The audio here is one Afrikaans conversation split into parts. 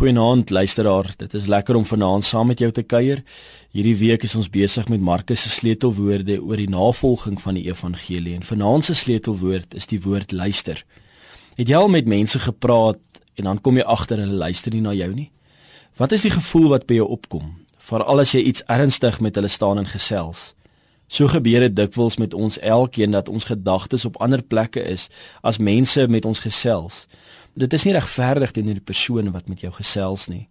Goeienaand luisteraar. Dit is lekker om vanaand saam met jou te kuier. Hierdie week is ons besig met Markus se sleutelwoorde oor die navolging van die evangelie. En vanaand se sleutelwoord is die woord luister. Het jy al met mense gepraat en dan kom jy agter hulle luister nie na jou nie? Wat is die gevoel wat by jou opkom? Veral as jy iets ernstig met hulle staan en gesels. So gebeur dit dikwels met ons elkeen dat ons gedagtes op ander plekke is as mense met ons gesels dit is nie regverdig teenoor die persoon wat met jou gesels nie.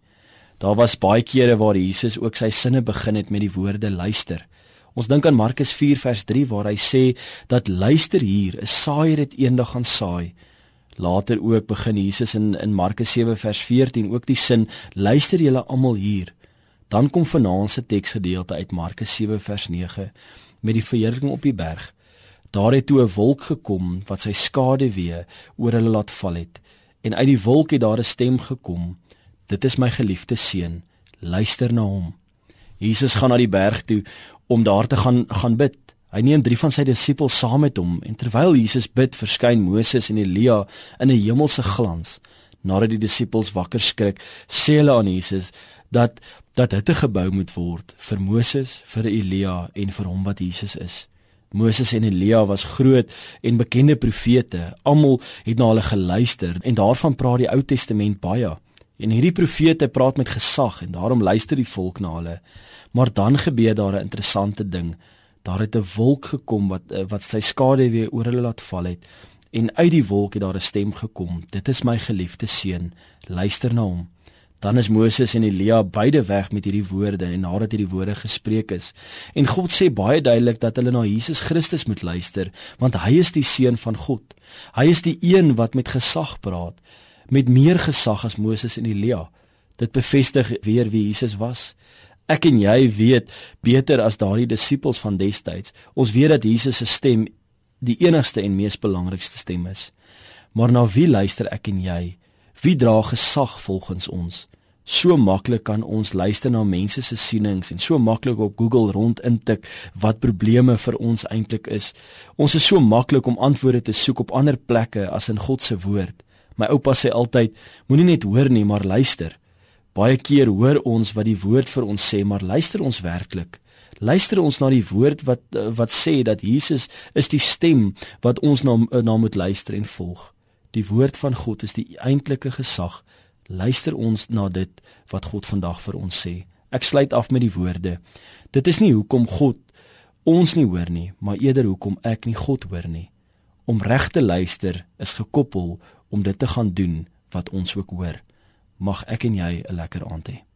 Daar was baie kere waar Jesus ook sy sinne begin het met die woorde luister. Ons dink aan Markus 4 vers 3 waar hy sê dat luister hier, 'n saaier het eendag gaan saai. Later ook begin Jesus in in Markus 7 vers 14 ook die sin luister julle almal hier. Dan kom vanaand se teksgedeelte uit Markus 7 vers 9 met die verheerliking op die berg. Daar het toe 'n wolk gekom wat sy skade weer oor hulle laat val het en uit die wolk het daar 'n stem gekom. Dit is my geliefde seun, luister na hom. Jesus gaan na die berg toe om daar te gaan gaan bid. Hy neem drie van sy disippels saam met hom en terwyl Jesus bid, verskyn Moses en Elia in 'n hemelse glans. Nadat die disippels wakker skrik, sê hulle aan Jesus dat dat 'n gebou moet word vir Moses, vir Elia en vir hom wat Jesus is. Moses en Elia was groot en bekende profete. Almal het na hulle geluister en daarvan praat die Ou Testament baie. En hierdie profete praat met gesag en daarom luister die volk na hulle. Maar dan gebeur daar 'n interessante ding. Daar het 'n wolk gekom wat eh, wat sy skade weer oor hulle laat val het en uit die wolk het daar 'n stem gekom. Dit is my geliefde seun. Luister na hom. Dan is Moses en Elia beide weg met hierdie woorde en nadat hierdie woorde gespreek is. En God sê baie duidelik dat hulle na Jesus Christus moet luister, want hy is die seun van God. Hy is die een wat met gesag praat, met meer gesag as Moses en Elia. Dit bevestig weer wie Jesus was. Ek en jy weet beter as daardie disippels van destyds. Ons weet dat Jesus se stem die enigste en mees belangrikste stem is. Maar na wie luister ek en jy? Wie dra gesag volgens ons? So maklik kan ons luister na mense se sienings en so maklik op Google rond intik wat probleme vir ons eintlik is. Ons is so maklik om antwoorde te soek op ander plekke as in God se woord. My oupa sê altyd, moenie net hoor nie, maar luister. Baie keer hoor ons wat die woord vir ons sê, maar luister ons werklik? Luister ons na die woord wat wat sê dat Jesus is die stem wat ons na na moet luister en volg. Die woord van God is die eintlike gesag luister ons na dit wat God vandag vir ons sê. Ek sluit af met die woorde. Dit is nie hoekom God ons nie hoor nie, maar eerder hoekom ek nie God hoor nie. Om reg te luister is gekoppel om dit te gaan doen wat ons ook hoor. Mag ek en jy 'n lekker aand hê.